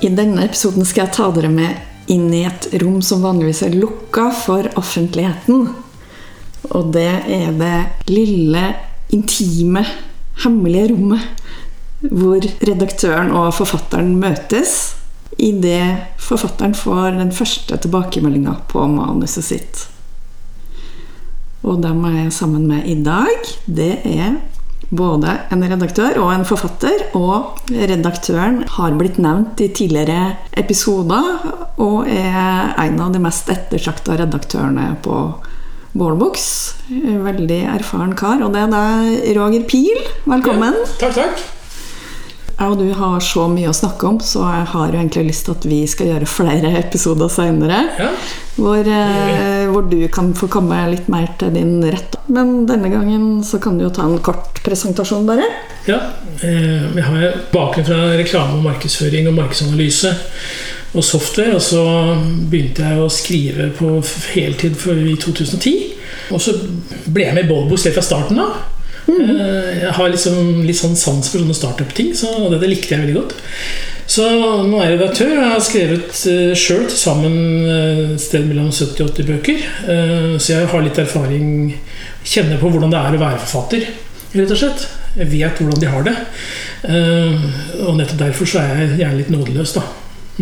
I denne episoden skal jeg ta dere med inn i et rom som vanligvis er lukka for offentligheten. Og det er det lille, intime, hemmelige rommet hvor redaktøren og forfatteren møtes idet forfatteren får den første tilbakemeldinga på manuset sitt. Og dem er jeg sammen med i dag. Det er både en redaktør og en forfatter. Og redaktøren har blitt nevnt i tidligere episoder og er en av de mest ettertrakta redaktørene på Bålbuks. Veldig erfaren kar. Og det er deg, Roger Pil. Velkommen. Ja, takk, takk. Jeg og du har så mye å snakke om, så jeg har jo egentlig lyst til at vi skal gjøre flere episoder seinere. Ja. Hvor, eh, hvor, du kan få komme litt mer til din rett. Men denne gangen så kan du jo ta en kort presentasjon, bare. Ja. vi jeg har bakgrunn fra reklame og markedsføring og markedsanalyse og software. Og så begynte jeg å skrive på heltid i 2010. Og så ble jeg med i Bolbos helt fra starten av. Mm. Jeg har liksom, litt sånn sans for sånne startup-ting, så det, det, likte jeg veldig godt. Så nå er jeg redaktør, og jeg har skrevet uh, sjøl til sammen et sted mellom 70 og 80 bøker. Uh, så jeg har litt erfaring, kjenner på hvordan det er å være forfatter, rett og slett. Jeg vet hvordan de har det. Uh, og nettopp derfor så er jeg gjerne litt nådeløs, da.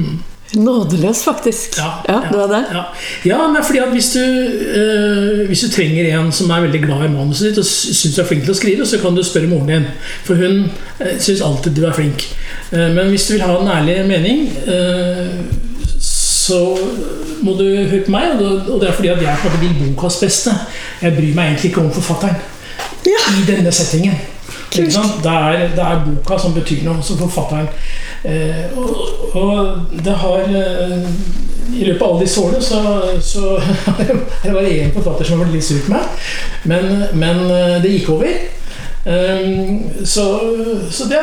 Mm. Nådeløs, faktisk. Ja, ja, ja, det? Ja, ja men fordi at hvis du, øh, hvis du trenger en som er veldig glad i manuset ditt og syns du er flink til å skrive, så kan du spørre moren din. For hun øh, syns alltid du er flink. Uh, men hvis du vil ha en ærlig mening, øh, så må du høre på meg. Og det er fordi at jeg hadde vil bokas beste. Jeg bryr meg egentlig ikke om forfatteren ja. i denne settingen. Det er, det er, boka som betyr noe, som forfatteren. Eh, og, og, det har eh, I løpet av alle disse årene så, så det var én forfatter som har vært litt sur på meg, men, men, eh, det gikk over. Um, så, så det,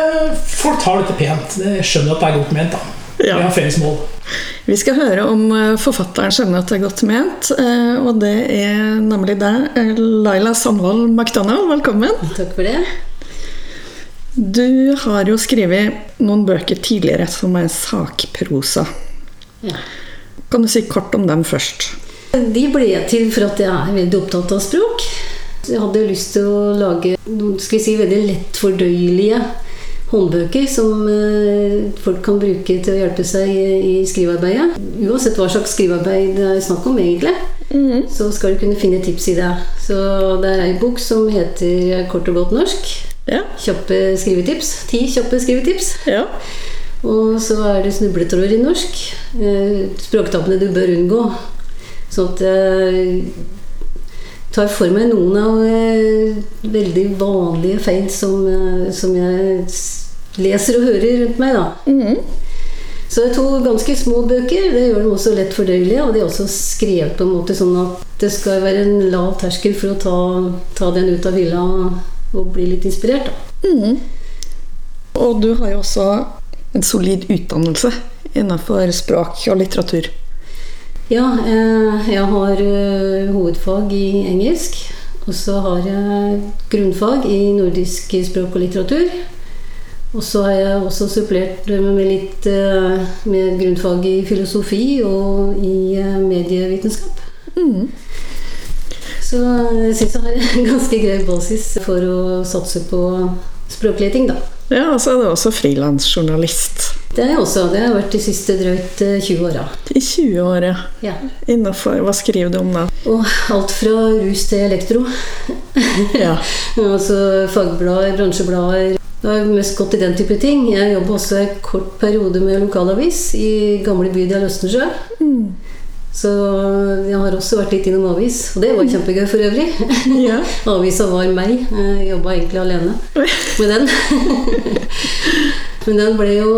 folk tar dette pent. Jeg skjønner at det er godt ment. da ja. Vi har felles mål. Vi skal høre om eh, forfatteren skjønner at det er godt ment, og det er nemlig deg, Laila Sandvold McDonald. Velkommen. Takk for det. Du har jo skrevet noen bøker tidligere som er sakprosa. Ja. Kan du si kort om dem først? De ble til for at jeg er veldig opptatt av språk. Jeg hadde lyst til å lage noen skal vi si, veldig lett fordøyelige håndbøker som eh, folk kan bruke til å hjelpe seg i skrivearbeidet. Uansett hva slags skrivearbeid det er snakk om, egentlig, mm. så skal du kunne finne tips i det. Så det er ei bok som heter Kort og godt norsk. Ja. Kjappe skrivetips. Ti kjappe skrivetips. Ja. Og så er det snubletråder i norsk. Språktapene språktappene du bør unngå. Sånn at tar for meg noen av eh, veldig vanlige feil som, eh, som, jeg leser og hører rundt meg. da. Mm. Så det er to ganske små bøker. Det gjør dem også lett fordøyelige. Og de er også skrevet på en måte sånn at det skal være en lav terskel for å ta, ta den ut av hylla og bli litt inspirert. Mm. Og du har jo også en solid utdannelse innenfor språk og litteratur. Ja, eh, jeg har eh, hovedfag i engelsk. Og så har jeg grunnfag i nordisk språk og litteratur. Og så har jeg også supplert med litt eh, med grunnfag i filosofi og i medievitenskap. Mm. Så jeg syns jeg har en ganske grei basis for å satse på språkleting, da. Ja, og så er du også frilansjournalist. Det har jeg også. Det har vært de siste drøyt 20 eh, åra. I 20 år, ja. ja. Innenfor, Hva skriver du om da? Og alt fra rus til elektro. ja. altså fagblader, bransjeblader. Det har mest gått i den type ting. Jeg jobber også en kort periode med lokalavis i gamle bydel Østensjø. Mm. Så jeg har også vært litt innom avis, og det var kjempegøy for øvrig. Ja. Avisa var meg. Jobba egentlig alene med den. Men den ble jo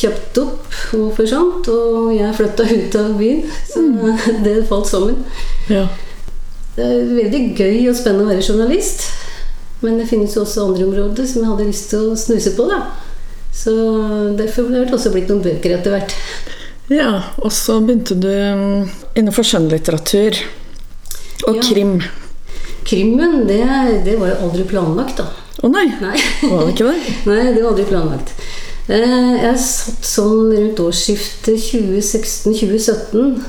kjøpt opp og forsvant, og jeg flytta ut av byen. Så det falt sammen. Ja. Det er veldig gøy og spennende å være journalist. Men det finnes jo også andre områder som jeg hadde lyst til å snuse på. da. Så derfor har det også blitt noen bøker etter hvert. ja. Og så begynte du mm, innenfor skjønnlitteratur og Ja. krim. Krimmen, det, det var jo aldri planlagt, da. Å nei, Nei. var det ikke det? Nei, det var aldri planlagt. Eh, Jeg satt sånn rundt årsskiftet 2016-2017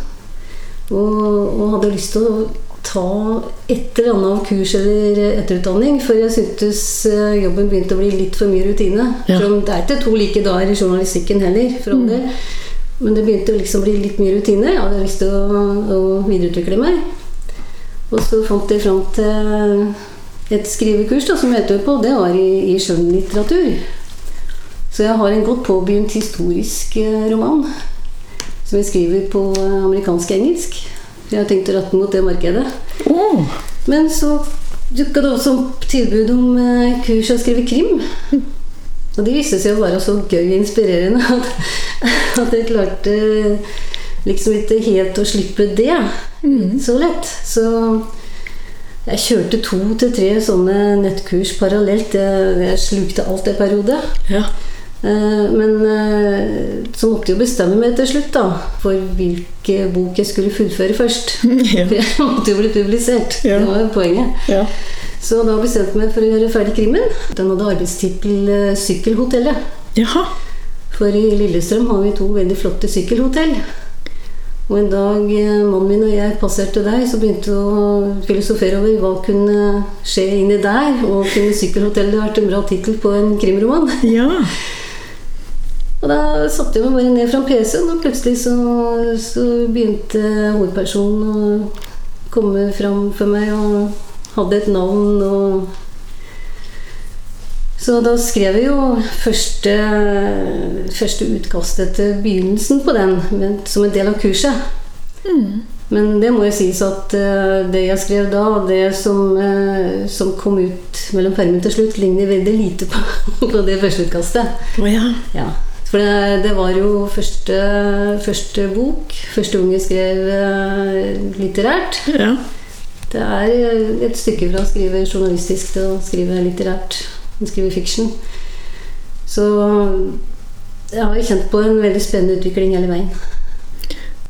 og, og hadde lyst til å ta et eller annet kurs eller etterutdanning, for jeg syntes eh, jobben begynte å bli litt for mye rutine. Ja. For Det er ikke to like dager i journalistikken heller, for all del. Men det begynte å liksom bli litt mye rutine. Jeg hadde lyst til å, å videreutvikle meg. Og så fant jeg fram til et skrivekurs da, som jeg på. Det var i, i skjønnlitteratur. Så jeg har en godt påbegynt historisk eh, roman som jeg skriver på eh, amerikansk-engelsk. Jeg har tenkt å rette mot det markedet. Oh. Men så dukka det også opp tilbud om eh, kurs å skrive krim. Og det viste seg å være så gøy og inspirerende at, at jeg klarte liksom ikke helt å slippe det så lett. Så jeg kjørte to til tre sånne nettkurs parallelt. Jeg, slukte alt det periode. ja. Eh, Men eh, så måtte jeg jo bestemme meg til slutt da, for hvilke bok jeg skulle fullføre først. Ja. For jeg måtte jo bli publisert. Ja. Det var jo poenget. ja. Så da bestemte jeg meg for å gjøre ferdig krimmen. Den hadde arbeidstittel eh, 'Sykkelhotellet'. Jaha. For i Lillestrøm har vi to veldig flotte sykkelhotell. Og en dag eh, mannen min og jeg passerte deg, så begynte vi å filosofere over hva kunne skje inni der. Og kunne 'Sykkelhotellet' vært en bra tittel på en krimroman? Ja. Og da satte jeg meg bare ned fra PC-en, og plutselig så, så begynte hovedpersonen å komme fram for meg og hadde et navn og Så da skrev jeg jo første, første utkastet til begynnelsen på den men, som en del av kurset. Men det må jo sies at eh, det jeg skrev da, og det som, eh, som kom ut mellom permen til slutt, ligner veldig lite på, på det første utkastet. Oh, ja. Ja, for det, det var jo første, første bok. Første gang jeg skrev eh, litterært. Ja. Det er et stykke fra å skrive journalistisk til å skrive litterært. Å skriver fiction. Så jeg har jo kjent på en veldig spennende utvikling hele veien.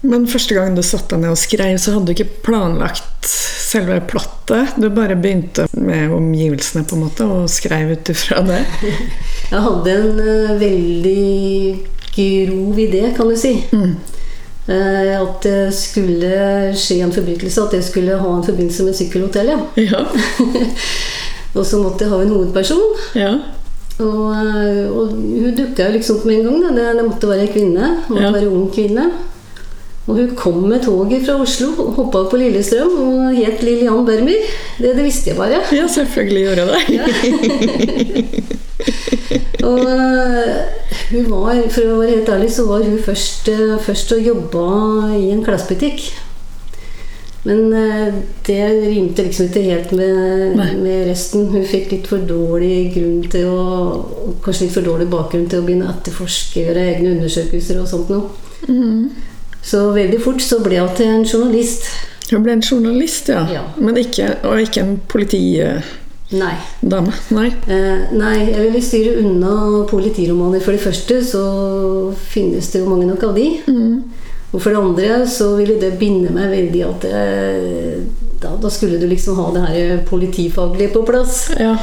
Men første gang du satte deg ned og skrev, så hadde du ikke planlagt selve plottet. Du bare begynte med omgivelsene på en måte og skrev ut ifra det. Jeg hadde en uh, veldig grov idé, kan du si. Eh, at det skulle skje en forbrytelse. At det skulle ha en forbindelse med sykkelhotellet. Ja. Og så måtte jeg ha en hovedperson. ja. Og, eh, og hun dukka jo liksom opp med en gang. Da. Det, det måtte være en kvinne. Det måtte Ja. være en ung kvinne. Og hun kom med toget fra Oslo hoppa på Lillestrøm og het Lillian Bermer. Det, det visste jeg bare. Ja, selvfølgelig gjorde jeg det. Ja. og eh, hun var, for å være helt ærlig, så var hun først, eh, først og jobba i en klesbutikk. Men eh, det rimte liksom ikke helt med, med resten. Hun fikk litt for dårlig grunn til å Kanskje litt for dårlig bakgrunn til å begynne å etterforske, gjøre egne undersøkelser og sånt noe. Så veldig fort så ble hun til en journalist. Hun ble en journalist, ja. Ja. Men ikke, og ikke en politidame. Nei. Eh, nei, jeg ville styre unna politiromaner. For det første så finnes det jo mange nok av de. Og for det andre så ville det binde meg veldig at det, da, da skulle du liksom ha det her politifaglige på plass. Ja.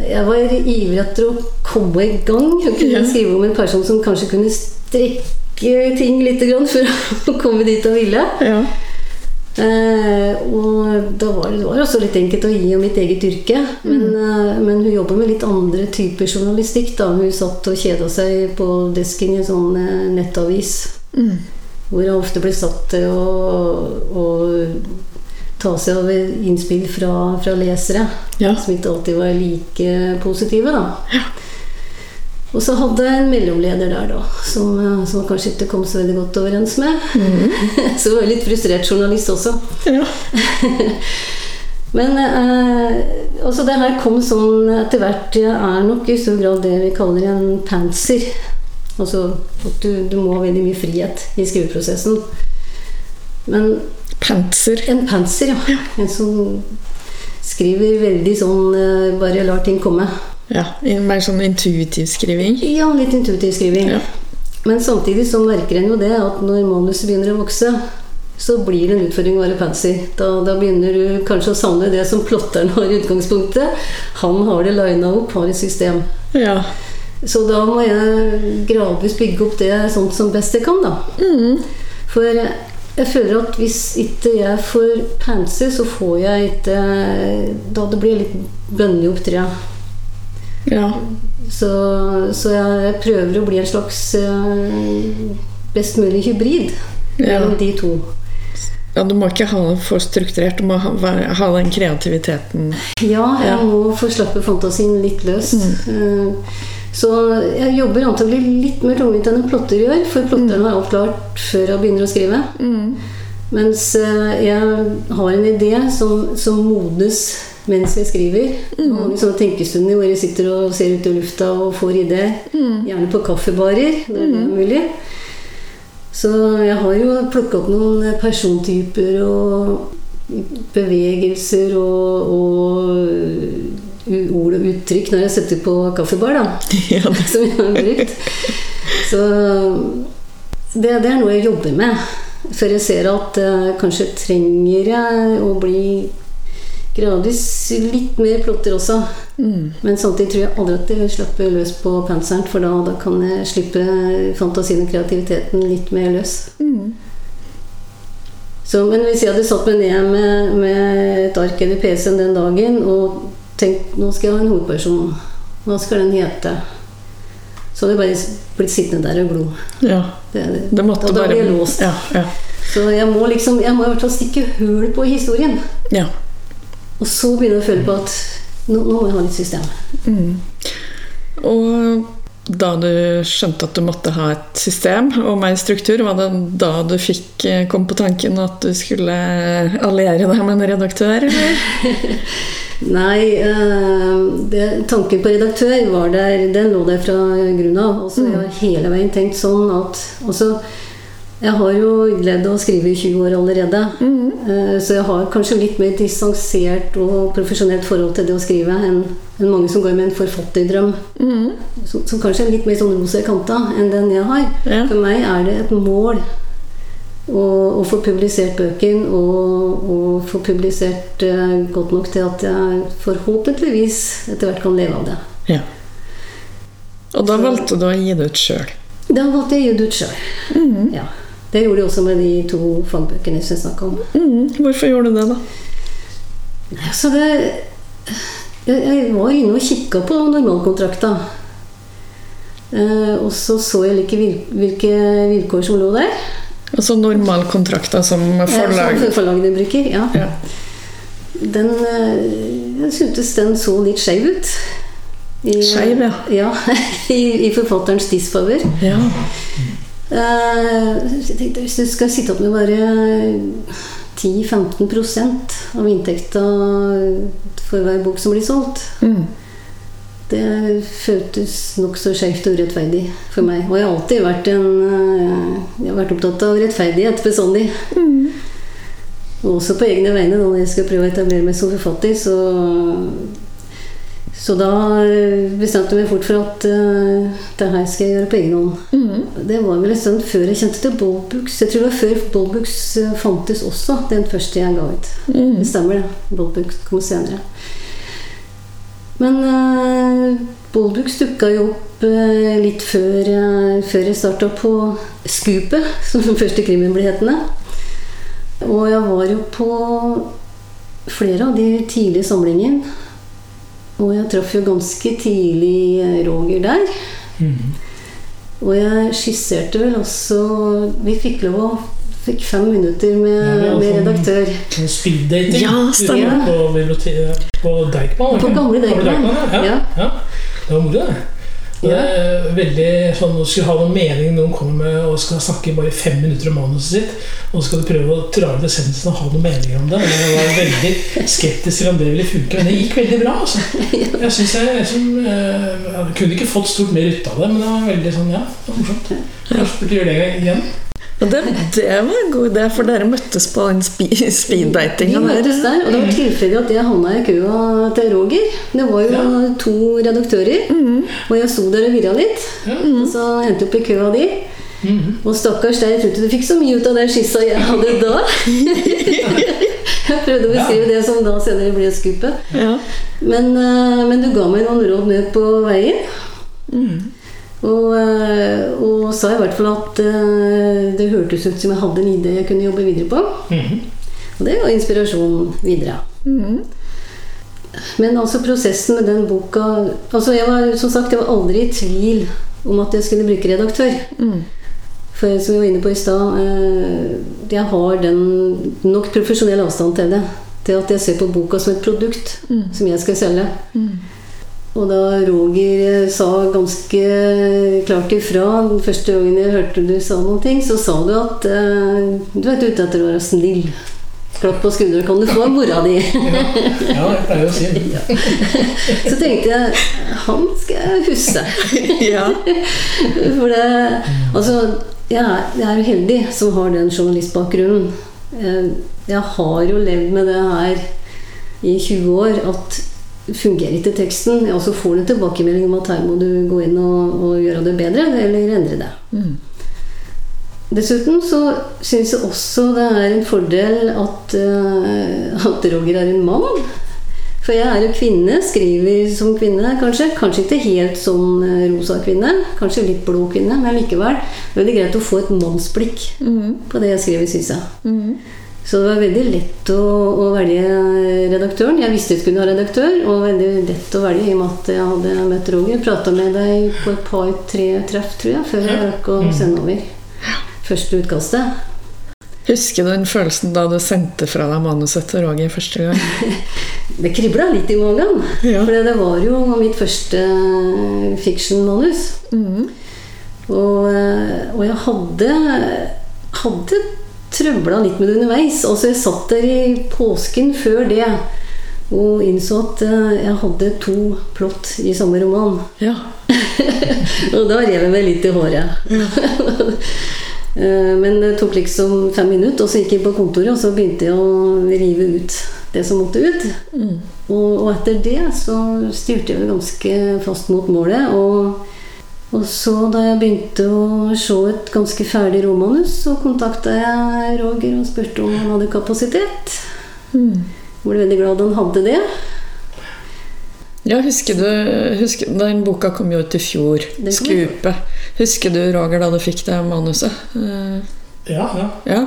Jeg var ivrig etter å komme i gang. Jeg kunne skrive om en person som kanskje kunne strekke ting litt grann for å komme dit jeg ville. ja. Eh, og da var det, det var også litt enkelt å gi om mitt eget yrke. Men, eh, men hun jobber med litt andre typer journalistikk. da. Hun satt og kjeda seg på desken i en sånn eh, nettavis. Hvor jeg ofte ble satt til å, ta seg over innspill fra, fra lesere. Ja. Som ikke alltid var like positive. da. Og så hadde jeg en mellomleder der, da, som, som kanskje ikke kom så veldig godt overens med. så jeg var litt frustrert journalist også. ja. Men eh, altså det her kom sånn etter hvert. Jeg er nok i stor grad det vi kaller en pantser. Altså at du, du må ha veldig mye frihet i skriveprosessen. Men Panser. en panser, ja. En som skriver veldig sånn eh, Bare lar ting komme. Ja, Mer sånn intuitiv skriving. Ja, litt intuitiv skriving. Ja. Men samtidig så merker en jo det at når manuset begynner å vokse, så blir det en utfordring å være fancy. Da, da begynner du kanskje å savne det som plotteren har i utgangspunktet. Han har det lina opp, har et system. Ja. Så da må jeg gradvis bygge opp det sånn som best jeg kan, da. Mm. For jeg føler at hvis ikke jeg får pansy, så får jeg ikke Da det blir litt bønnig opp, tror jeg. ja. Så, så jeg prøver å bli en slags eh, best mulig hybrid Ja. mellom de to. ja, du må ikke ha det for strukturert. Du må ha, ha den kreativiteten. Ja, jeg Ja. må få slappe fantasien litt løs. Eh, Så jeg jobber antagelig litt mer tungvint enn en plotter gjør, for plotteren har alt klart før jeg begynner å skrive. Mens eh, jeg har en idé som, som modnes mens jeg skriver. Og Mange sånne tenkestunder hvor jeg sitter og ser ut i lufta og får ideer. Gjerne på kaffebarer, når det er mulig. Så jeg har jo plukka opp noen persontyper og bevegelser og, og ord og uttrykk når jeg setter på kaffebar, da. Ja, Som jeg har brukt. Så det, det er noe jeg jobber med. Før jeg ser at eh, kanskje trenger jeg å bli gradvis litt mer plotter også. Mm. Men samtidig tror jeg aldri at jeg vil slappe løs på panseren, for da, da kan jeg slippe fantasien og kreativiteten litt mer løs. Mm. Så, men hvis jeg hadde satt meg ned med, med et ark eller PC-en den dagen og tenkt nå skal jeg ha en hovedperson, hva skal den hete? Så hadde jeg bare blitt sittende der og glo. ja. Det, Det måtte og da bare jeg låst. Ja, ja. Så jeg må liksom, jeg må i hvert fall stikke hull på historien. ja. Og så begynne å føle på at nå, nå må jeg ha litt system. Mm. Og da du skjønte at du måtte ha et system og mer struktur, var det da du fikk eh, kom på tanken at du skulle alliere deg med en redaktør? Nei, eh, det, tanken på redaktør var der, den lå der fra grunnen av. Altså, Jeg har hele veien tenkt sånn at altså, Jeg har jo gledd av å skrive i 20 år allerede. Eh, Så jeg har kanskje litt mer distansert og profesjonelt forhold til det å skrive enn mange som går med en forfatterdrøm. Mm. Som, som kanskje er litt mer sånn rosa i kanta enn den jeg har. Ja. For meg er det et mål å, å få publisert bøken og, og få publisert eh, godt nok til at jeg forhåpentligvis etter hvert kan leve av det. ja. Og da valgte du å gi det ut sjøl. Da valgte jeg å gi det ut sjøl. Ja. Det gjorde de også med de to fagbøkene som jeg snakka om. Mm. Hvorfor gjorde du det, da? Så det Jeg, var inne og kikka på normalkontrakta. Eh, og så så jeg ikke hvilke vilkår som lå der. Altså normalkontrakter som forlag... Ja, Som forlagene bruker. ja. Ja. Den eh, Jeg syntes den så litt skeiv ut. I, Skeiv, ja. ja. I, i forfatterens disfavør. ja. Eh, jeg tenkte hvis du skal sitte opp med bare 10-15% av inntekta for hver bok som blir solgt, Mm. det føltes nokså skjevt og urettferdig for meg. Og jeg har alltid vært en eh, Jeg har vært opptatt av rettferdighet bestandig. Og også på egne vegne når jeg skal prøve å etablere meg som forfatter. Så, så da eh, bestemte jeg meg fort for at uh, det her skal jeg gjøre på egen hånd. Mm. Det var vel en stund før jeg kjente til Boldbooks. Jeg tror det var før Boldbooks eh, fantes også, den første jeg ga ut. Mm. Det stemmer, det. Boldbooks kom senere. Men uh, Boldbooks dukka jo opp uh, litt før, uh, før jeg starta på Skupet, som den første krimen ble hetende. Og jeg var jo på flere av de tidlige samlingene. Og jeg traff jo ganske tidlig eh, Roger der. Mm. Og jeg skisserte vel også Vi fikk lov å Fikk fem minutter med, Ja, med sånn- redaktør. Sånn Speeddating Ja, stemmer. på, på Deichman. På gamle Deichman, Ja. ja. Ja. ja. Det var moro, det. Er veldig sånn, Nå skal du ha noen mening noen kommer med og skal snakke bare fem minutter om manuset sitt, og så skal du prøve å dra ut essensen og ha noen meninger om det. Og jeg var veldig skeptisk til om det ville funke, men det gikk veldig bra. Altså. Jeg synes jeg, liksom, jeg kunne ikke fått stort mer ut av det, men det var veldig sånn, ja, det var morsomt. Kanskje burde gjøre det igjen. Og det, det var en god idé, for dere møttes på den speeddatinga der. der, og det var tilfeldig at jeg havna i køa til Roger. Det var jo Ja. to redaktører, og jeg sto der og virra litt. Mm. Og så endte jeg opp i køa di. Mhm. Og stakkars deg, jeg tror ikke du fikk så mye ut av den skissa jeg hadde da. jeg prøvde å beskrive det som da senere ble skuppet. Ja. Men, eh, men du ga meg noen råd med på veien. Og, eh, og sa i hvert fall at eh, det hørtes ut som jeg hadde en idé jeg kunne jobbe videre på. Mhm. Og det var inspirasjon videre. Men altså prosessen med den boka altså jeg var, Som sagt, jeg var aldri i tvil om at jeg skulle bruke redaktør. For som vi var inne på i stad, eh, jeg har den nok profesjonell avstand til det. Til at jeg ser på boka som et produkt som jeg skal selge. Og da Roger sa ganske klart ifra den første gangen jeg hørte du sa noen ting, så sa du at eh, du er ute etter å være snill. Klapp på skulderen kan du få mora di. Ja, jeg pleier å si det. Så tenkte jeg han skal jeg huske. ja. For det Altså, jeg er, jeg er heldig som har den journalistbakgrunnen. Jeg, jeg har jo levd med det her i 20 år at fungerer ikke teksten, og så får du en tilbakemelding om at her må du gå inn og, og gjøre det bedre, eller endre det. Dessuten så syns jeg også det er en fordel at, uh, at Roger er en mann. For jeg er jo kvinne, skriver som kvinne, kanskje. Kanskje ikke helt sånn eh, rosa kvinne. Kanskje litt blå kvinne, men likevel. Det er veldig greit å få et mannsblikk på det jeg skriver, syns jeg. Så det var veldig lett å, å velge redaktøren. Jeg visste jeg skulle ha redaktør, og veldig lett å velge i og med at jeg hadde møtt Roger. Prata med deg på et par-tre treff, tror jeg, før jeg rakk å sende over første utkastet. Husker du den følelsen da du sendte fra deg manuset til Roger første gang? Det kribla litt i magen. Ja. For det var jo mitt første fiction-manus. Og, eh, og jeg hadde, hadde trøbla litt med det underveis. Altså Jeg satt der i påsken før det og innså at eh, jeg hadde to plott i samme roman. Ja. og da rev jeg meg litt i håret. Eh, Men det tok liksom fem minutter, og så gikk jeg på kontoret og så begynte jeg å rive ut det som måtte ut. Og, og etter det så styrte jeg vel ganske fast mot målet. Og, og så da jeg begynte å se et ganske ferdig romanus, så kontakta jeg Roger og spurte om han hadde kapasitet. Ble veldig glad han hadde det. Ja, husker du husker, Den boka kom jo ut fjor. I fjor. Skupet. Husker du, Roger, da du fikk det manuset? Eh, Ja, ja. Ja.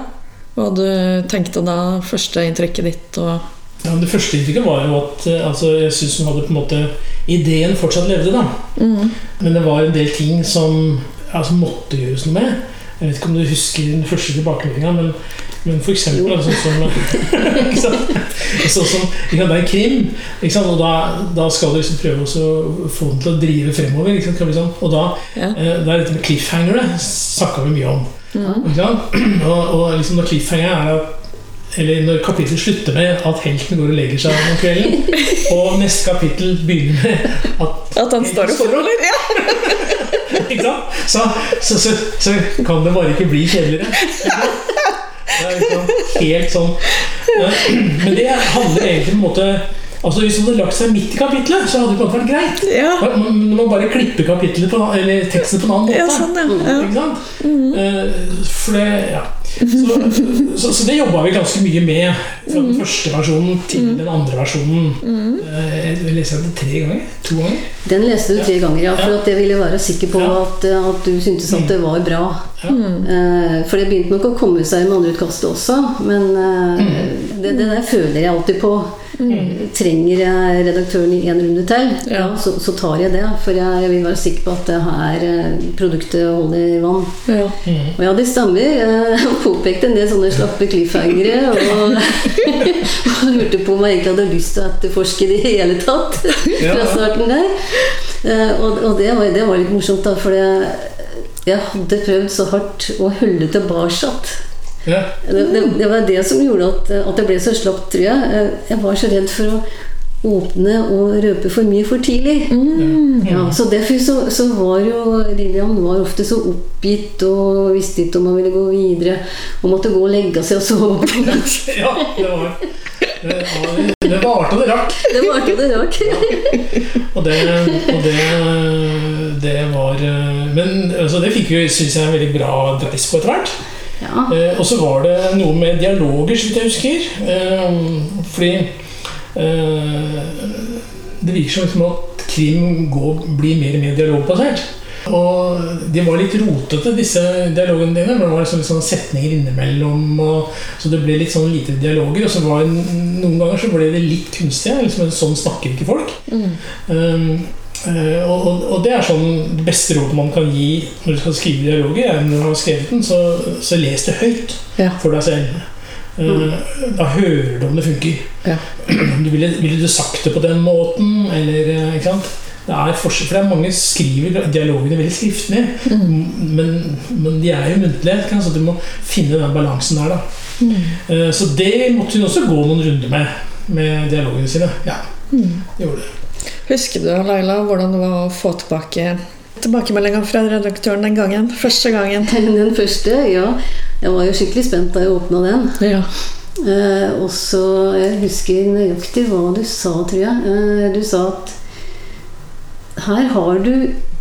Hva du tenkte da? Førsteinntrykket ditt og Ja, det første inntrykket var jo at eh, altså, jeg syns hun hadde på en måte Ideen fortsatt levde, da. Men det var en del ting som altså, måtte gjøres noe med. Jeg vet ikke om du husker den første tilbakemeldinga, men, men for eksempel altså, sånn som? Sånn som ja, Det er en krim, og da, da skal du liksom prøve å få den til å drive fremover. Sånn? Og da Ja. eh, det er dette med cliffhangere snakka vi mye om. Sant? Og, og liksom da cliffhanger er at eller når kapittelet slutter med at helten går og legger seg om kvelden, og neste kapittel begynner med at At han står og forholder? Ja. Ikke sant? Så, så, så, så kan det bare ikke bli kjedeligere. Det er liksom helt sånn Men det handler egentlig på en måte Altså Hvis man hadde lagt seg midt i kapittelet, så hadde det på vært greit. Ja. Man, man må bare klippe kapittelet på, eller teksten på en annen måte. Ja, sånn, ja. Ikke sant? Eh, For det, ja. Så, så, så det jobba vi ganske mye med. Fra den første versjonen til den andre versjonen. Eh, Jeg leste den tre ganger. To ganger. Den leste du tre ganger, ja, for at jeg ville være sikker på at, at du syntes at det var bra. Eh, For det begynte nok å komme seg med andreutkastet også, men eh, det, det der føler jeg alltid på. Trenger jeg redaktøren i en runde til, ja. Så, så tar jeg det. For jeg, jeg vil være sikker på at det her eh, produktet holder vann. Og ja, det stemmer. Jeg påpekte en del sånne slappe cliffhangere. Og, og lurte på om jeg egentlig hadde lyst til å etterforske det i hele tatt. Fra starten der. Og og det, var, det var litt morsomt, da, for jeg, jeg hadde prøvd så hardt å holde tilbake. Ja. Det, det, det var det som gjorde at, at jeg ble så slapp, tror jeg. Eh, Jeg var så redd for å åpne og røpe for mye for tidlig. Ja, så derfor så, så var jo Lillian var ofte så oppgitt og visste ikke om han ville gå videre. Og måtte gå og legge seg og sove. ja, det var Det, var- det varte og det rakk. Det varte og det rart. Og det, og det, det var Men altså, det fikk vi, syns jeg, en veldig bra dreis på etter hvert. Ja. Eh, og så var det noe med dialoger, så vidt jeg husker. Eh, fordi eh, det virker som liksom at krim går, blir mer og mer dialogbasert. Og de var litt rotete, disse dialogene dine. for Det var liksom litt sånn setninger innimellom. Og, så det ble litt sånn lite dialoger. Og så var noen ganger så ble det litt kunstig. Liksom, sånn snakker ikke folk. Um, Uh, og, og, det er sånn det beste rådet man kan gi når du skal skrive dialoger, er når du har skrevet den, så, så les det høyt Ja. for deg selv. Eh, Da hører du om det funker. Ja. Ville, vil du sagt det på den måten, eller eh, ikke sant? Det er forskjell, for det er mange skriver dialogene veldig skriftlig, men, men de er jo muntlige, så du må finne den balansen der. da. Eh, Så det måtte hun også gå noen runder med, med dialogene sine. Ja, det gjorde det. Husker du Laila, hvordan det var å få tilbake tilbakemeldinga fra redaktøren den gangen? Første gangen. Den første, ja. Jeg var jo skikkelig spent da jeg åpna den. Ja. Eh, og så Jeg husker nøyaktig hva du sa, tror jeg. Eh, du sa at her har du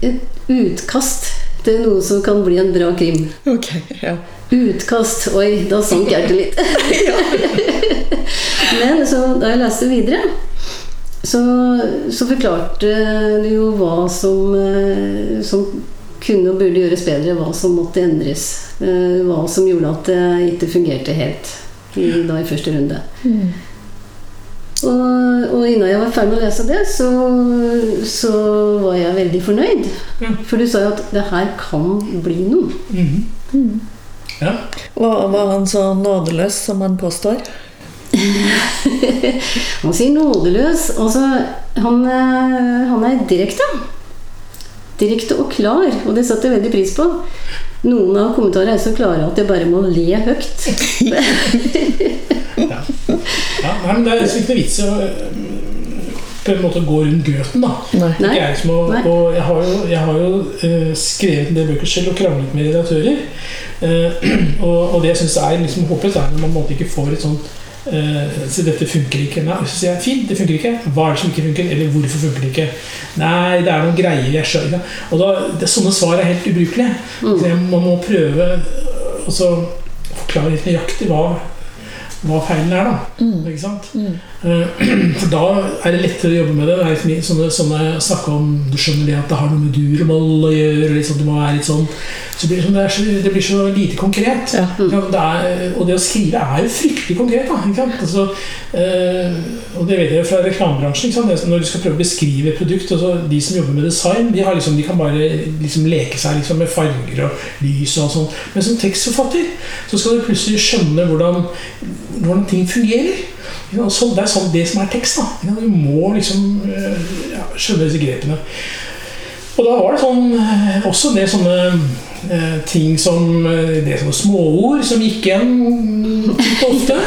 et utkast til noe som kan bli en bra krim. Ok. Ja. Utkast. Oi, da sank hjertet litt. Men så da jeg leste videre, så, så forklarte du jo hva som, eh, som kunne og burde gjøres bedre, hva som måtte endres. eh, Hva som gjorde at det ikke fungerte helt i, da i første runde. Og, og innen jeg var ferdig med å lese det, så, så var jeg veldig fornøyd. Mm. For du sa jo at det her kan bli noe. Mhm. Ja. Var, var han så nådeløs som han påstår? Han sier nådeløs. Altså, han, eh, han er direkte. Direkte og klar, og det satte jeg veldig pris på. Noen av kommentarene er så klare at jeg bare må le høyt. Nei, men det er ikke noe vits i å øh, på en måte gå rundt grøten, da. Nei. Jeg, å, og jeg har jo, jeg har jo uh, skrevet en del bøker selv og kranglet med redaktører. Uh, og, og det jeg syns er liksom håpløst, er når man ikke får et sånt Uh, så dette funker ikke. Nei, så sier jeg fint, det funker ikke. Hva er det som ikke funker? Eller hvorfor funker det ikke? Nei, det er noen greier jeg skjønner. Og da, det, sånne svar er helt ubrukelige. Så jeg, man må prøve å forklare litt nøyaktig hva, hva feilen er, da. Ikke sant? Mm. For da er det lettere å jobbe med det. Det er liksom sånne, sånne snakke om Du skjønner det at det har noe med dur og moll å gjøre. Sånn, du må være litt sånn så det, sånn, det, så, det blir så lite konkret. Ja. Ja, det er, og det å skrive er jo fryktelig konkret. Da, ikke sant? Altså, øh, og det vet jeg fra reklamebransjen. Ikke sant? Det er Når du skal prøve å beskrive et produkt altså, De som jobber med design, de, har liksom, de kan bare liksom leke seg liksom, med farger og lys og sånn. Men som tekstforfatter så skal du plutselig skjønne hvordan, hvordan ting fungerer. Det er sånn det som er tekst. da. Du må liksom eh, ja, skjønne disse grepene. Og da var det sånn eh, også det sånne eh, ting som Det sånne småord som gikk igjen ofte.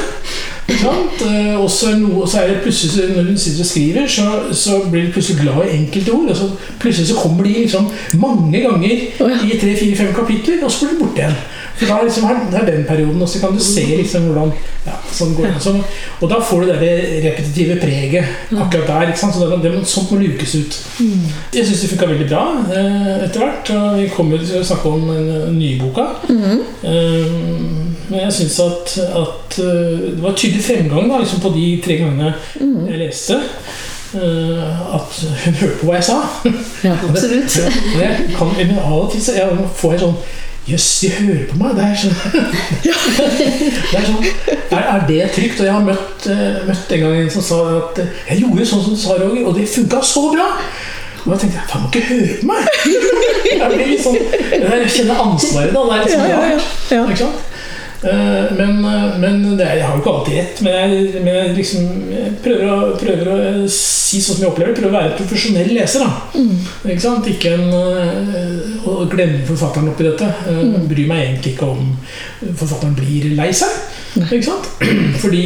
og så er det plutselig Når hun sitter og skriver, så, så blir du plutselig glad i enkelte ord. Og så plutselig så kommer de liksom mange ganger i tre-fire-fem kapitler, og så blir du borte igjen. For da liksom er er den perioden, og så kan du se liksom hvordan ja, sånn går det. Så, Og da får du det repetitive preget akkurat der. Så det, det, sånt må lukes ut. Jeg syns det funka veldig bra eh, etter hvert. Og vi kommer til å snakke om eh, nye boka. Eh, men jeg syns at, at det var tydelig fremgang da, liksom på de tre gangene jeg leste. Eh, at hun hørte på hva jeg sa. Ja. Absolutt. Ja, og jeg kan, men av og til så jeg får jeg sånn Jøss, de hører på meg! Det er sånn, det er, sånn er, er det trygt? Og jeg har møtt, eh, møtt en gang en som sa at jeg gjorde sånn som du sa, Roger, og det funka så bra! Og da tenkte jeg faen, må ikke høre på meg! Jeg, blir litt sånn, jeg kjenner ansvaret, da. Det er litt sånn Ja, ja, ja. Ja. Eh, Men, eh, men det er, jeg har jo ikke alltid rett. Men jeg, men jeg liksom jeg prøver, å, prøver å eh, si sånn som jeg opplever det. Prøver å være profesjonell leser. da Ikke? Ikke en Å glemme forfatteren oppi dette. Mm. Bryr meg egentlig ikke om forfatteren blir lei seg. Fordi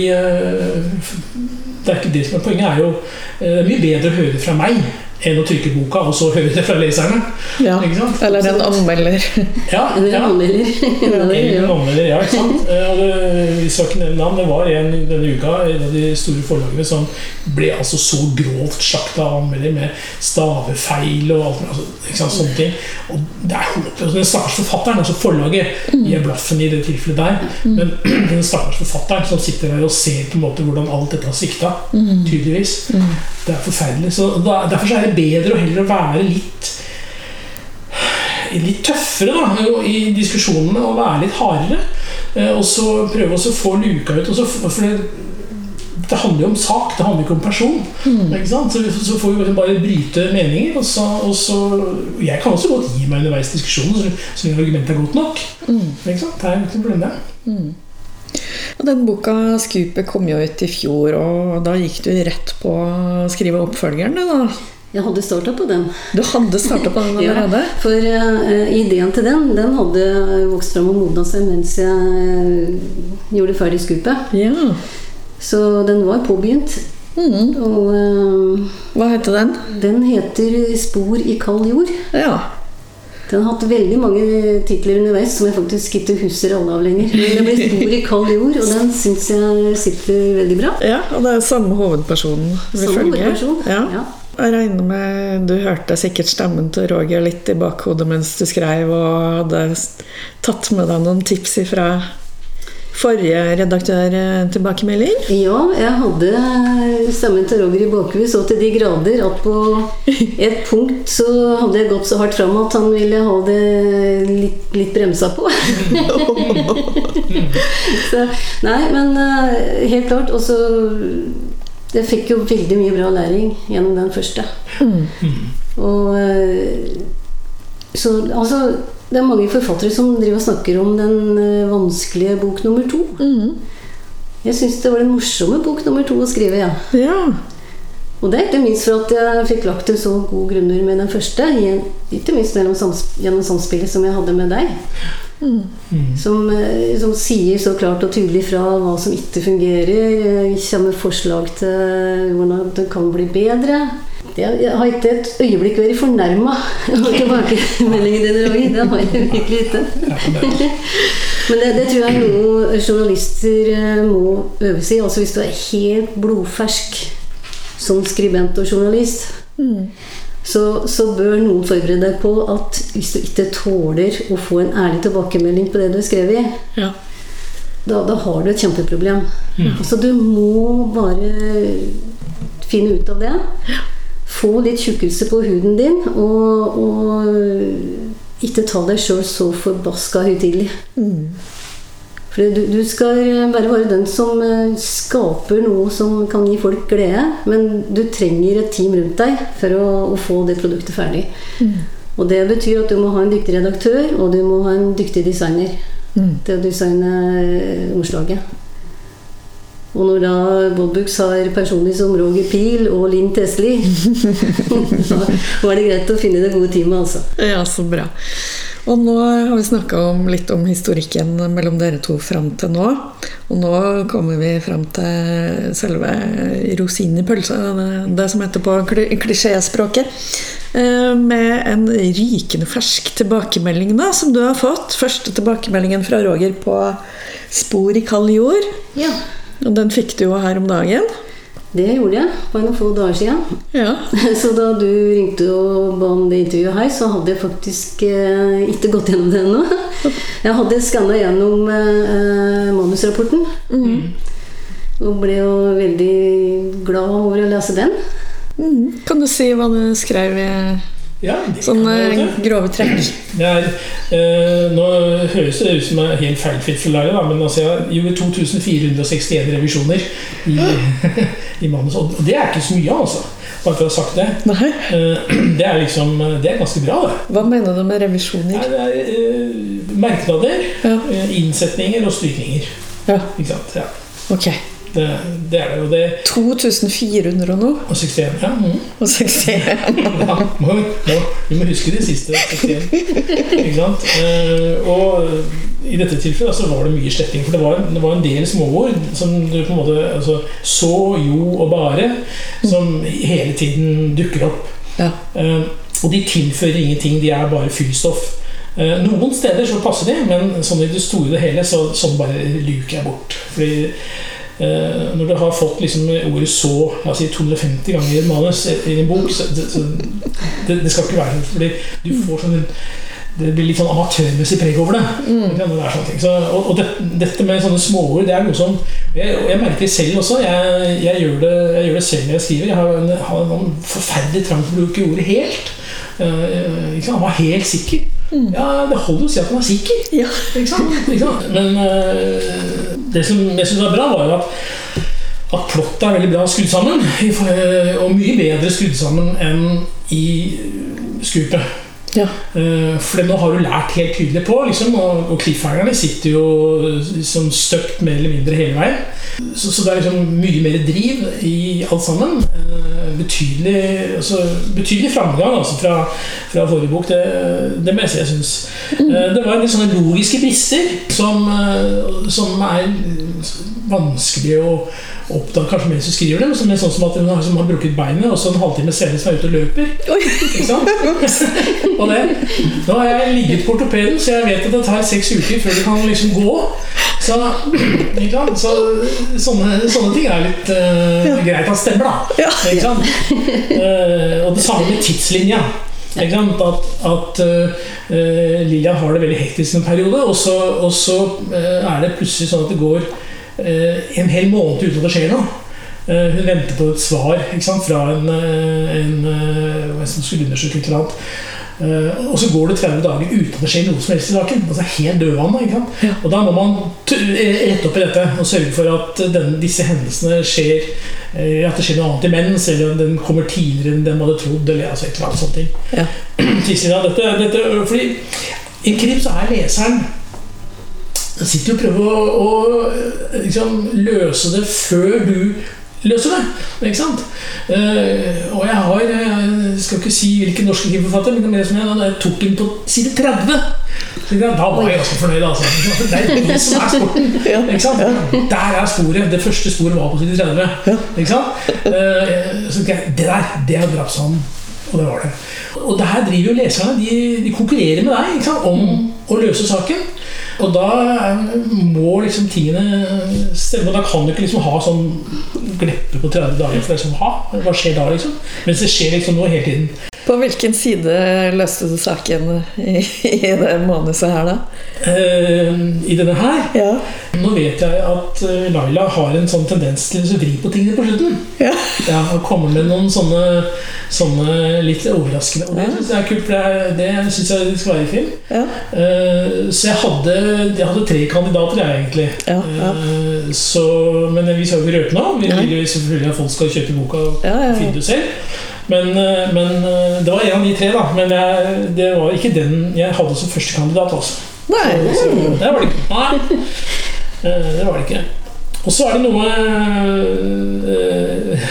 det er ikke det som er poenget. er jo Det er mye bedre å høre det fra meg enn å trykke boka og så høre det fra leserne. Ja. Ikke sant? Eller en anmelder. Ja, Eller ja. anmelder. Eller en anmelder, ja, ikke sant? Eh, det, vi skal ikke nevne navn. Det var en denne uka, en av de store forlagene som ble altså så grovt slakta av anmelder med stavefeil og alt altså, ikke sant, sånne ting. Og det er håpløst. Den stakkars forfatteren, altså forlaget, gir blaffen i det tilfellet der. Men den stakkars forfatteren som sitter der og ser på en måte hvordan alt dette har svikta, tydeligvis. Det er forferdelig. Så da, Derfor så er det bedre å heller være litt litt tøffere da, i diskusjonene og være litt hardere. eh, Og så prøve å få luka ut. Og så, for det, det handler jo om sak, det handler ikke om person. Ikke sant? Så, så får vi liksom bare bryte meninger. Og så, og så, jeg kan også godt gi meg underveis i diskusjonen så, så lenge argumentet er godt nok. Ikke sant? Det er jo ikke noe problem, det. Og den boka 'Skupet' kom jo ut i fjor, og da gikk du rett på å skrive oppfølgeren, du da? Jeg hadde starta på den. Du hadde starta på den Ja, allerede? for uh, ideen til den den hadde vokst fram og modna seg mens jeg uh, gjorde ferdig skupet. Ja. Så den var påbegynt. Mm. Og uh, Hva heter den? den heter 'Spor i kald jord'. Ja. Den har hatt veldig mange titler underveis som jeg faktisk ikke husker alle av lenger. Men det blir 'Spor i kald jord', og den syns jeg sitter veldig bra. ja. Og det er samme hovedpersonen vi Samme følger. hovedperson. Ja. Ja. Jeg regner med Du hørte sikkert stemmen til Roger litt i bakhodet mens du skrev, og hadde tatt med deg noen tips fra forrige redaktør-tilbakemelding? Ja, jeg hadde stemmen til Roger i bakhuet så til de grader at på et punkt så hadde jeg gått så hardt fram at han ville ha det litt, litt bremsa på. så, nei, men eh, helt klart. Og så Jeg fikk jo veldig mye bra læring gjennom den første. Og eh, Så altså Det er mange forfattere som driver og snakker om den eh, vanskelige bok nummer to. Mm. Jeg syns det var den morsomme bok nummer to å skrive. ja. Ja. Og det er ikke minst for at jeg fikk lagt en så god grunner med den første. Ikke minst gjennom, gjennom samspillet som jeg hadde med deg. Som, eh, som sier så klart og tydelig fra hva som ikke fungerer. Kommer med forslag til hvordan det kan bli bedre. Jeg har ikke et øyeblikk vært fornærma over tilbakemeldingen din, Roger. Det har jeg virkelig ikke. Men det, det tror jeg noen journalister eh, må øve seg i. Altså hvis du er helt blodfersk som skribent og journalist, så, så bør noen forberede deg på at hvis du ikke tåler å få en ærlig tilbakemelding på det du har skrevet, ja. da, da har du et kjempeproblem. Altså du må bare finne ut av det. Få litt tjukkelse på huden din, og, og ikke ta deg sjøl så forbaska høytidelig. For du, du skal bare være den som eh, skaper noe som kan gi folk glede. Men du trenger et team rundt deg for å, å få det produktet ferdig. Og det betyr at du må ha en dyktig redaktør, og du må ha en dyktig designer til å designe eh, omslaget. Og når da Bobbux har personlig som Roger Pil og Linn Tesli, da var det greit å finne det gode teamet, altså. Ja, så bra. Og nå har vi snakka litt om historikken mellom dere to fram til nå. Og nå kommer vi fram til selve rosinen i pølsa, det- som heter på kli- klisjéspråket. eh, Med en rykende fersk tilbakemelding da, som du har fått. Første tilbakemeldingen fra Roger på Spor i kald jord. Ja, Og den fikk du jo her om dagen. det gjorde jeg for noen få dager siden. Ja. Så da du ringte og ba om det intervjuet her, så hadde jeg faktisk eh, ikke gått gjennom det ennå. Jeg hadde skanna gjennom eh, manusrapporten. Og ble jo veldig glad over å lese den. Mm. Kan du si hva du skrev i Ja, sånne ja. grove trekk? Er, eh, nå høres det ut som en helt feilfritt for men altså jeg gjorde 2461 revisjoner i, i manus. Og det er ikke så mye, altså. Bare for å ha sagt det. Nei. Eh, Det er liksom Det er ganske bra, det. Hva mener du med revisjoner? Nei, Det er eh, merknader, Ja. eh, innsetninger og strykninger. ja. Ikke sant? Ja. Ok. Det, det er det. jo. det 2400 og noe? og 61. Ja. Mm. Og 61. Ja, må, må, vi må huske de siste 61. Ikke sant? Eh, og i dette tilfellet så var det mye sletting. For det var, det var en del småord som du på en måte altså, Så, jo og bare, som hele tiden dukker opp. Ja. Eh, og de tilfører ingenting, de er bare fyllstoff. Eh, noen steder så passer de, men sånn i det store og hele så, sånn bare luker jeg bort. Fordi eh, når du har fått liksom ordet 'så' jeg oss si 250 ganger i et manus i en bok, så, så, så det, det skal ikke være sånn. Fordi du får sånn det blir litt sånn amatørmessig preg over det. Mm. det er sånne ting. Så, og og det, dette med sånne småord, det er noe som Jeg, jeg merker det selv også. Jeg, jeg, gjør det, jeg gjør det selv når jeg skriver. Jeg har en, har en forferdelig trang til å bruke ordet 'helt'. Ikke sant? Han var helt sikker. Ja, det holder å si at han er sikker. Ja. Ikke sant? Ikke sant? Men uh, det som jeg syns var bra, var jo at, at plottet er veldig bra skrudd sammen. Og mye bedre skrudd sammen enn i Skupet. Ja. Eh, For nå har du lært helt tydelig på, liksom, og, og cliffhangerne sitter jo liksom støpt mer eller mindre hele veien. Så, så det er liksom mye mer driv i alt sammen. Betydelig, altså, betydelig framgang altså, fra, fra forrige bok. Det, det må jeg si jeg syns. Eh, Det var en del sånne logiske brister som, eh, som er vanskelig å oppdage kanskje mens du skriver dem. Som er sånn som at hun har, som har brukket beinet, og så en halvtime senere som er ute og løper. Ikke sant? Og det, nå har jeg ligget på ortopeden, så jeg vet at det tar seks uker før du kan liksom gå. Så, så sånne, sånne ting er litt eh, greit at stemmer, da. Ja. Eh, og det samme med tidslinja. At, at uh, Lilja har det veldig hektisk en periode, og så, og så er det plutselig sånn at det går en hel måned uten at det skjer noe. Hun venter på et svar fra en, en eh, som skulle undersøke et eller annet. Eh, og så går det 30 dager uten at det skjer noe som helst i saken. Altså helt dødvann. Ikke sant? Ja. Og da må man t rette opp i dette og sørge for at den, disse hendelsene skjer eh, At det skjer noe annet imens, eller om den kommer tidligere enn den man hadde trodd. Eller altså et eller annet sånt ting. Ja. Tidslinja, dette, dette, fordi i en krim så er leseren den sitter jo og prøver å, å liksom, løse det før du løser det. Ikke sant? Eh, og jeg har Jeg skal ikke si hvilken norske krimforfatter, men det som jeg, jeg tok den på side 30. Så Da var jeg ganske fornøyd. Altså. Det er det som er sporten. Ikke sant? Der er sporet. Det første sporet var på side 30. Ikke sant? Eh, så det der, det er drapsmannen. Og det var det. Og det her driver jo leserne. De, de konkurrerer med deg ikke sant? om å løse saken. Og da må liksom tingene stemme. Da kan du ikke liksom ha sånn gleppe på 30 dager. For det som sånn, ha, hva skjer da, liksom? Mens det skjer liksom noe hele tiden. På hvilken side løste du saken i, i det manuset her, da? Eh, I denne her Ja. Nå vet jeg at eh, Laila har en sånn tendens til å vri på tingene på slutten. Ja. Ja, og kommer med noen sånne, sånne litt overraskende Og det syns jeg er kult, for det, det syns jeg skal være i film. Ja. Eh, så jeg hadde, jeg hadde tre kandidater, jeg, egentlig. Ja, ja. Eh, så, men vi skal jo ikke røpe noe. Vi vil jo selvfølgelig at folk skal kjøpe boka og Ja, ja, ja. finne det selv. Men, eh, men eh, det var en av de tre, da. Men jeg, det var ikke den jeg hadde som førstekandidat. Altså. Nei. Så, det var det ikke. Nei, Eh, det var det ikke. Og så er det noe eh,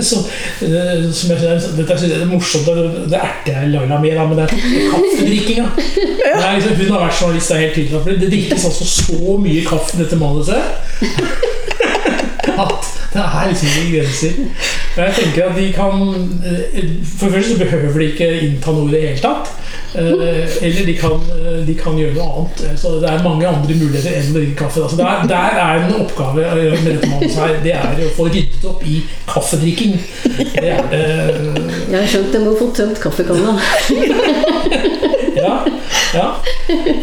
som, som jeg synes, Dette synes jeg er morsomt. Det, erter jeg Laila med, men det er kaffedrikkinga. Er Liksom, hun har vært journalist, helt tydelig. Det drikkes altså så mye kaffe i dette manuset at det er liksom ingen grenser. Jeg tenker at de kan eh, For først så behøver de ikke innta noe i det hele tatt. Eh, Eller de kan, eh, de kan gjøre noe annet. Så det er mange andre muligheter enn å drikke kaffe. da. Så der, der er en oppgave med dette manuset her. Det er å få ryddet opp i kaffedrikking. Det er det Jeg har skjønt jeg må få tømt kaffekanna. Ja. ja,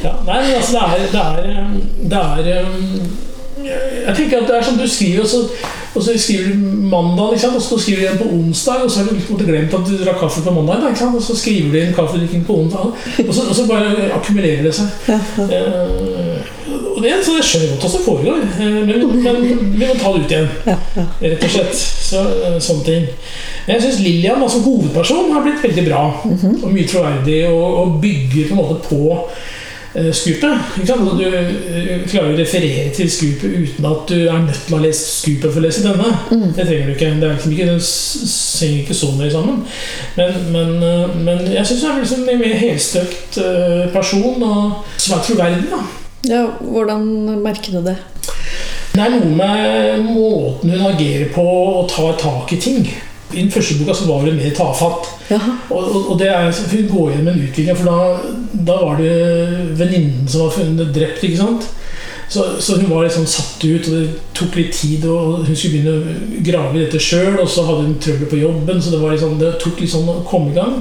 ja. Nei, men altså, det er, det er, det er Jeg tenker at det er som du skriver, og så, og så skriver du mandag, og så skriver du igjen på onsdag, og så har du liksom glemt at du drakk kaffe på mandag, og så skriver du inn kaffedrikking på onsdag, og så, og så bare akkumulerer det seg. Eh, og det så jeg skjønner godt at det foregår, eh, men, men vi må ta det ut igjen. Ja, ja. Rett og slett. Så, eh, sånne ting. Men jeg syns Lillian altså hovedperson har blitt veldig bra. Og mye troverdig, og, og bygger på en måte på Scoopet. Ikke sant? Du eh, klarer å referere til Scoopet uten at du er nødt til å ha lest Scoopet for å lese denne. Det trenger du ikke. Det er liksom ikke, henger ikke så nøye sammen. Men, men, eh, men jeg syns hun er liksom en mer helstøpt eh, person, og som er troverdig. da ja, hvordan merker du det? det er noe med måten hun agerer på og tar tak i ting. I den første boka så var det mer tafatt. Og, og, og det er, Hun går gjennom en utvikling, for da, da var det venninnen som var funnet drept. ikke sant? Så, så hun var sånn satt ut, og det tok litt tid. og Hun skulle begynne å grave i dette sjøl, og så hadde hun trøbbel på jobben. Så det, sånn, det tok litt sånn å komme i gang.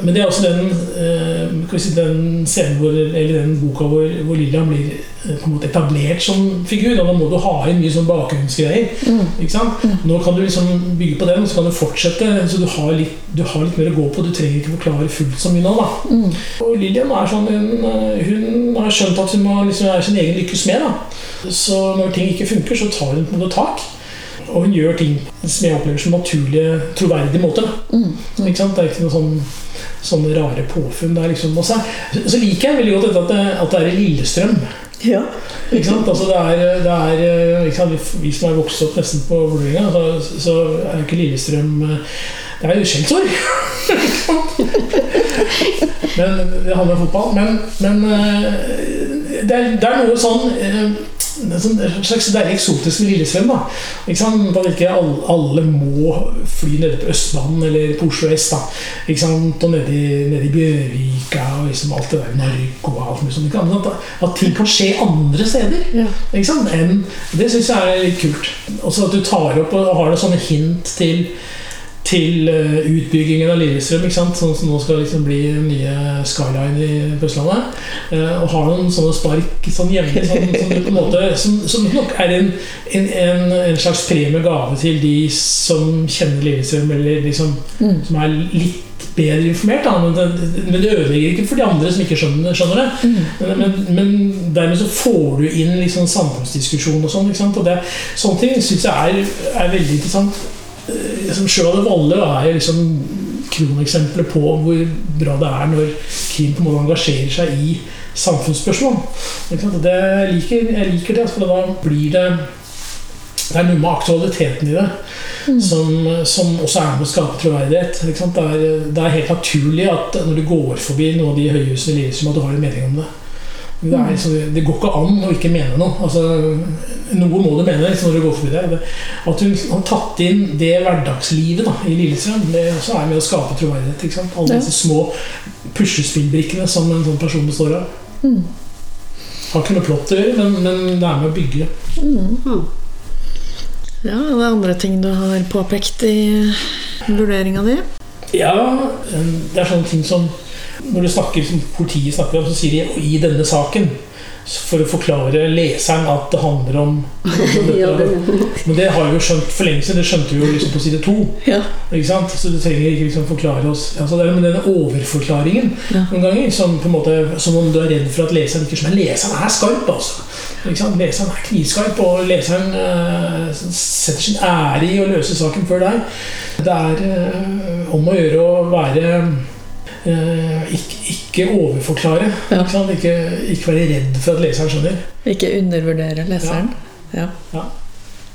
Men det er også den, eh, si, den scenen hvor, eller den boka hvor, hvor Lillian blir eh, på en måte etablert som figur. Og da må du ha inn mye sånn bakgrunnsgreier. Ikke sant? Nå kan du liksom bygge på den, så kan du fortsette. Så du har litt, du har litt mer å gå på. Du trenger ikke forklare fullt så mye nå. da. Og Lillian er sånn, hun, eh, hun har skjønt at hun må liksom er sin egen lykkes smed. Da. Så når ting ikke funker, så tar hun på en måte tak. Og hun gjør ting som jeg opplever som naturlige, troverdige måter. Mm. Det er ikke noe sånn sånne rare påfunn. Er liksom, så, så liker jeg veldig godt dette at det, at det er i Lillestrøm. Ja. Altså det er, det er Vi som er vokst opp nesten på Vålerenga, så, så er jo ikke Lillestrøm eh, Det er jo skjellsord. men Det handler om fotball. Men, men eh, det, er, det er noe sånn eh, er sånn- en slags deilig eksotisk Lillestrøm. da ikke sant? At ikke alle, alle må fly nede på Østbanen eller på Oslo S. da ikke sant? Og nede i, nede i Bjørvika og liksom alt det der narko og alt mulig sånt. ikke sant? At, ting kan skje andre steder. Ja. Ikke sant? Enn, det syns jeg er litt kult. Også at du tar opp og har det sånne hint til til eh, utbyggingen av Lillestrøm, sånn som nå skal liksom bli den nye Skyline i, på Østlandet. Eh, og har noen sånne spark sånn jevnlig, sånn, som, på en måte, som, som nok er en, en, en, en slags premiegave gave til de som kjenner Lillestrøm, eller liksom, som er litt bedre informert. Da. Men, det, men det ødelegger ikke for de andre som ikke skjønner, skjønner det. Men, men, men dermed så får du inn liksom samfunnsdiskusjon og sånn. Og det, sånne ting syns jeg er, er veldig interessant. Eh, Som Sjøvalde Valle er liksom kroneksempler på hvor bra det er når krim på en måte engasjerer seg i samfunnsspørsmål. Det, jeg, liker, jeg liker det, for da blir det det er noe med aktualiteten i det som, som også er med å skape troverdighet. Det, er, det er helt naturlig at når du går forbi noen av de høyhusene i Lillestrøm, at du har en mening om det. Det, er, liksom, det går ikke an å ikke mene noe. Altså, noe må du mene liksom, når du går forbi der. Det- At hun har tatt inn det hverdagslivet da, i Lillestrøm, det også er med å skape troverdighet. Ikke sant? Alle Ja. disse små puslespillbrikkene som en sånn person består av. Har ikke noe plott å gjøre, men, men det er med å bygge. Mm. ja, er det andre ting du har påpekt i vurderinga di? Ja, det er sånne ting som Når du snakker som politiet snakker om, så sier de 'i denne saken'. For å forklare leseren at det handler om Men det har vi jo skjønt for lenge siden. Det skjønte vi jo liksom på side to. Ja. Så du trenger ikke liksom forklare oss altså Det er med denne overforklaringen Ja. noen ganger. Som, måte, som om du er redd for at leseren ikke skjønner. Leseren er skarp, altså. Leseren er knivskarp, og leseren uh, setter sin ære i å løse saken før deg. Det er uh, om å gjøre å være ikke, ikke overforklare. Ja. Ikke? Ikke, være redd for at leseren skjønner. Ikke undervurdere leseren? Ja. Ja.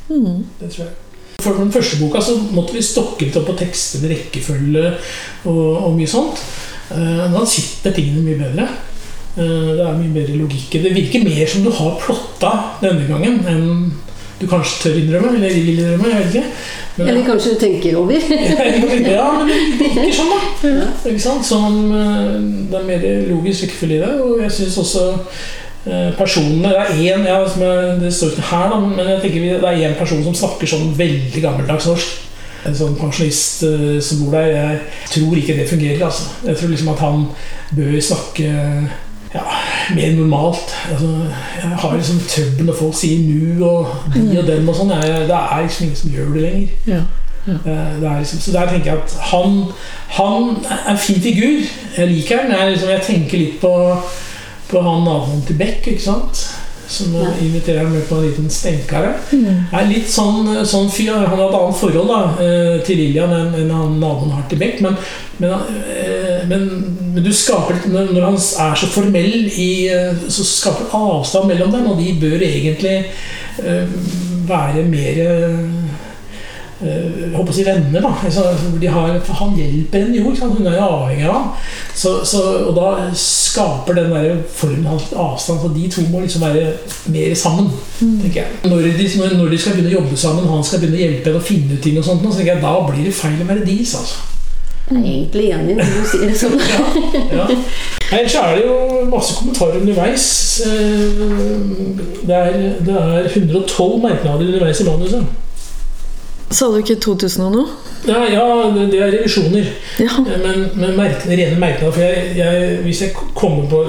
Mm. Det tror jeg. For den første boka så måtte vi stokke litt opp på tekstene, rekkefølge og, og mye sånt. Da sitter tingene mye bedre. Eh, det er mye bedre logikk i. Det virker mer som du har plotta denne gangen enn du kanskje tør innrømme, eller vil innrømme. jeg vet ikke. Men, eller kanskje du tenker over. ja, men det virker sånn, da. Ikke sant? Som, eh, det er mer logisk rekkefølge i det. Og jeg syns også eh, personene Det er én ja, Det står ikke her, da, men jeg tenker det er én person som snakker sånn veldig gammeldags norsk. En sånn pensjonist eh, som bor der. Jeg tror ikke det fungerer. altså. Jeg tror liksom at han bør snakke ja, mer normalt. Altså, jeg har liksom trøbbel når folk sier nu og de og dem og sånn. Det er liksom ingen som gjør det lenger. Ja. ja. Det er liksom, så der tenker jeg at han, han er en fin figur. Jeg liker han. Jeg, liksom, jeg tenker litt på, på han naboen til Beck, ikke sant? som Ja. inviterer ham med på en liten stenkare. Er litt sånn, sånn fyr. Han har et annet forhold da, eh, til Lillian enn enn han naboen har til Beck. Men, men, eh, men, men du skaper når, han er så formell, i, eh, så skaper avstand mellom dem, og de bør egentlig eh, være mer eh, jeg håper å si venner, da. Altså, de har, for han hjelper henne jo, hun er jo avhengig av ham. Så, så, og da skaper den der formen av avstand, for de to må liksom være mer sammen. tenker jeg. Når de, når, når de skal begynne å jobbe sammen, han skal begynne å hjelpe henne å finne ut ting, og sånt, så tenker jeg, da blir det feil å være deres. altså. Jeg er egentlig enig når du sier det sånn. Ja. Ellers er det jo masse kommentarer underveis. Eh, Det er, det er 112 merknader underveis i manuset. Sa du ikke 2000 og noe? Ja, ja, det- det er revisjoner. Ja. Men, men merkene, rene merknader For jeg, jeg, hvis jeg kommer på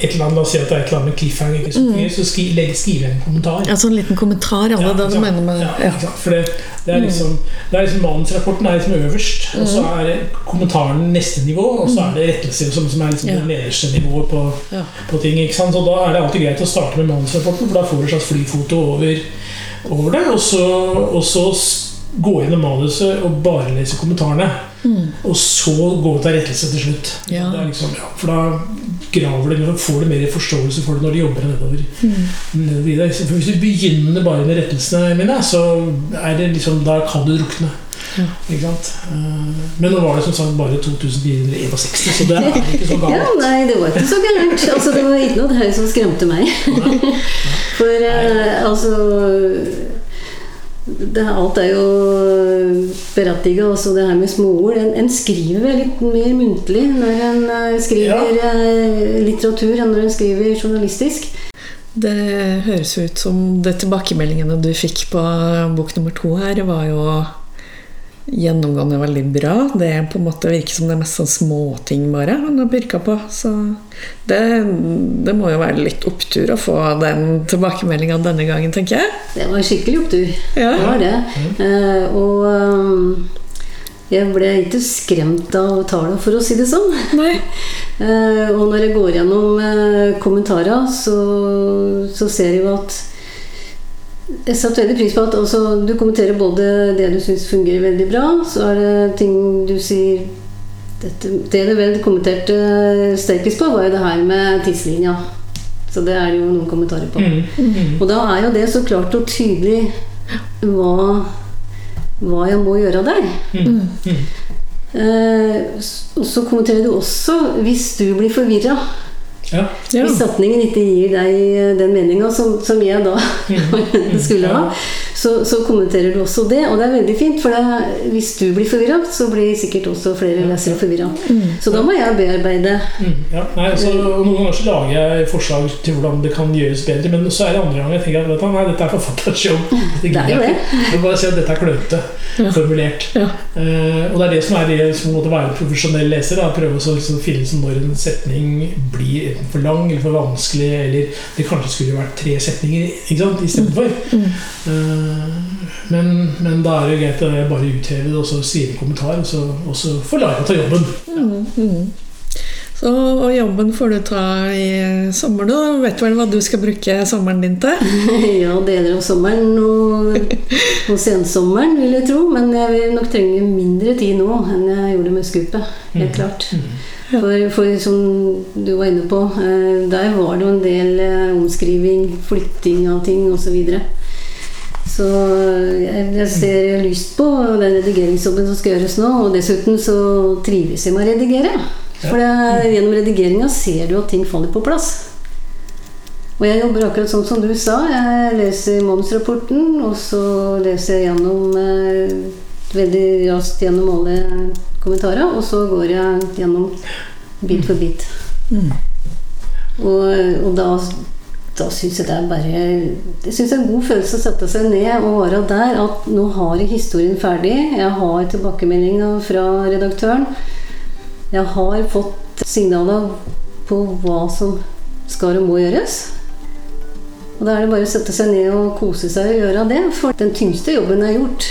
et eller annet, La oss si at det er et eller annet med cliffhanger, ikke sant? så skri, legger, skriver jeg en kommentar. Ja, sånn liten kommentar. Ja, det mener med ja? For det, det er liksom, det er liksom Manusrapporten er liksom øverst, og så er kommentaren neste nivå, og så er det rettelser som, som er liksom Ja. det nederste nivået på, på ting. ikke sant? Så da er det alltid greit å starte med manusrapporten, for da får du et slags flyfoto over, over det, og så, og så gå gjennom manuset og bare lese kommentarene. Og så gå til rettelse til slutt. Mm. Ja. Det er liksom, ja, for da graver det, men får det mer forståelse for det når de jobber nedover. Mm. For hvis du begynner bare med rettelsene mine, så er det liksom, da kan du drukne. Ja. Ikke sant? Eh, Men nå var det som sagt bare 2461, så det er ikke så Ja, galt. nei, det var ikke så gærent. Altså, det var ikke noe her som skremte meg. For eh, altså det, Alt er jo berettiget, også det her med småord. En, en skriver litt mer muntlig når en eh, skriver ja. litteratur enn når en skriver journalistisk. Det høres ut som det tilbakemeldingene du fikk på bok nummer to her, var jo gjennomgående veldig bra. Det på en måte virker som det er mest sånn småting bare han har pirka på. Så det, det må jo være litt opptur å få den tilbakemeldinga denne gangen, tenker jeg. Det var skikkelig opptur. Ja. Det var det. Eh, og um, jeg ble ikke skremt av tallene, for å si det sånn. Nei. Uh, og når jeg går gjennom uh, kommentarer, så, så ser jeg jo at jeg satte veldig pris på at også, du kommenterer både det du syns fungerer veldig bra, så er det ting du sier dette, Det du vel kommenterte sterkest på, var jo det her med tidslinja. Så det er det jo noen kommentarer på. Mm. Mm. Og da er jo det så klart og tydelig hva, hva jeg må gjøre der. Mm. Eh, og så kommenterer du også hvis du blir forvirra. Ja. Ja. Hvis setningen ikke gir deg eh, den meninga som, som jeg da skulle ha, så, så kommenterer du også det. Og det er veldig fint, for det, hvis du blir forvirra, så blir sikkert også flere lesere forvirra. Så da må jeg bearbeide. Mm, ja, nei, så Noen ganger så lager jeg forslag til hvordan det kan gjøres bedre, men så er det andre ganger jeg tenker at nei, dette er forfatterens jobb. Det er gidder jeg det. ikke. Jeg bare si at dette er klønete Ja. formulert. Ja. Eh, og det er det som er det som måtte være en profesjonell leser. Da, prøve å så finne ut når en setning blir enten for lang eller for vanskelig, eller det kanskje skulle vært tre setninger istedenfor. Mm. Eh, men, men da er det greit å bare utheve det og så skrive en kommentar, og så, og så får Lara ta jobben. Mm. Så, og jobben får du ta i sommer, da. Vet vel hva du skal bruke sommeren din til? Ja, deler av sommeren og, og sensommeren, vil jeg tro. Men jeg vil nok trenge mindre tid nå enn jeg gjorde med skupet. Helt klart. For, for som du var inne på, eh, der var det jo en del eh, omskriving, flytting av ting osv. Så, videre. så jeg, jeg ser lyst på den redigeringsjobben som skal gjøres nå. Og dessuten så trives jeg med å redigere. For det, gjennom redigeringa ser du at ting faller på plass. Og jeg jobber akkurat sånn som du sa. Jeg leser manusrapporten, og så leser jeg gjennom eh, veldig raskt gjennom alle kommentarer, og så går jeg gjennom bit for bit. Og, og da, da syns jeg det er bare Jeg syns det er en god følelse å sette seg ned og være der. At nå har jeg historien ferdig. Jeg har tilbakemeldinger fra redaktøren. Jeg har fått signaler på hva som skal og må gjøres. Og da er det bare å sette seg ned og kose seg og gjøre det, for den tyngste jobben er gjort.